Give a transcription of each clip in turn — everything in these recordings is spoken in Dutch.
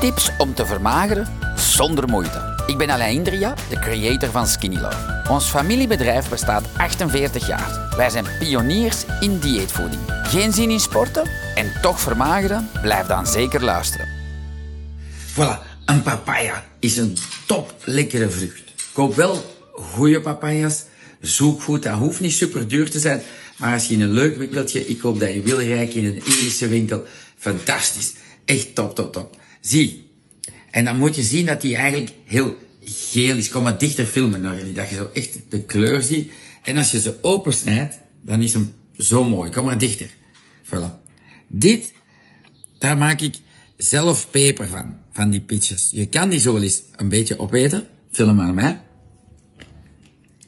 Tips om te vermageren zonder moeite. Ik ben Alain Indria, de creator van Skinny Love. Ons familiebedrijf bestaat 48 jaar. Wij zijn pioniers in dieetvoeding. Geen zin in sporten en toch vermageren? Blijf dan zeker luisteren. Voilà, een papaya is een top lekkere vrucht. Koop wel goede papayas. Zoek goed, dat hoeft niet super duur te zijn. Maar als je een leuk winkeltje, ik hoop dat je wil rijken in een Indische winkel, fantastisch. Echt top, top, top. Zie. En dan moet je zien dat die eigenlijk heel geel is. Kom maar dichter filmen naar jullie, dat je zo echt de kleur ziet. En als je ze opensnijdt, dan is hem zo mooi. Kom maar dichter. Voilà. Dit, daar maak ik zelf peper van, van die pitjes. Je kan die zo wel eens een beetje opeten. Film maar mij.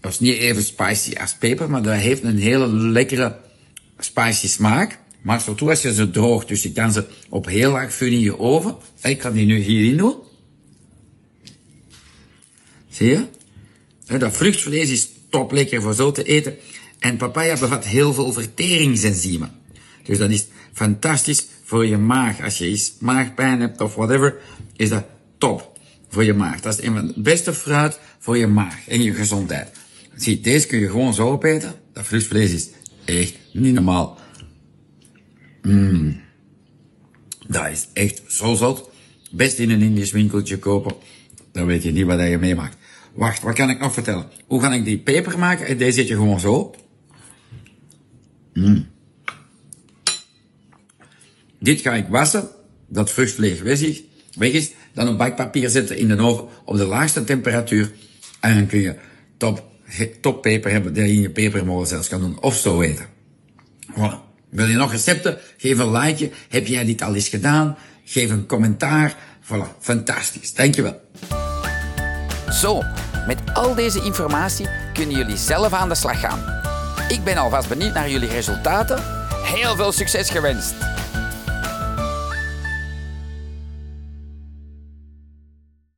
Dat is niet even spicy als peper, maar dat heeft een hele lekkere spicy smaak. Maar surtout als je ze droogt, dus je kan ze op heel laag vuur in je oven. Ik kan die nu hierin doen. Zie je? Dat vruchtvlees is top lekker voor zo te eten. En papaya bevat heel veel verteringsenzymen. Dus dat is fantastisch voor je maag. Als je iets maagpijn hebt of whatever, is dat top voor je maag. Dat is een van de beste fruit voor je maag en je gezondheid. Zie, deze kun je gewoon zo opeten. Dat vruchtvlees is echt niet normaal. Mmm. Dat is echt zo zot. Best in een Indisch winkeltje kopen. Dan weet je niet wat je meemaakt. Wacht, wat kan ik nog vertellen? Hoe ga ik die peper maken? Deze zet je gewoon zo. Mm. Dit ga ik wassen. Dat vruchtvlees weg is, weg is. Dan op bakpapier zetten in de oven op de laagste temperatuur. En dan kun je top, top peper hebben die je in je pepermolen zelfs kan doen. Of zo eten. Voilà. Wil je nog recepten? Geef een likeje. Heb jij dit al eens gedaan? Geef een commentaar. Voilà, fantastisch. Dankjewel. Zo, met al deze informatie kunnen jullie zelf aan de slag gaan. Ik ben alvast benieuwd naar jullie resultaten. Heel veel succes gewenst!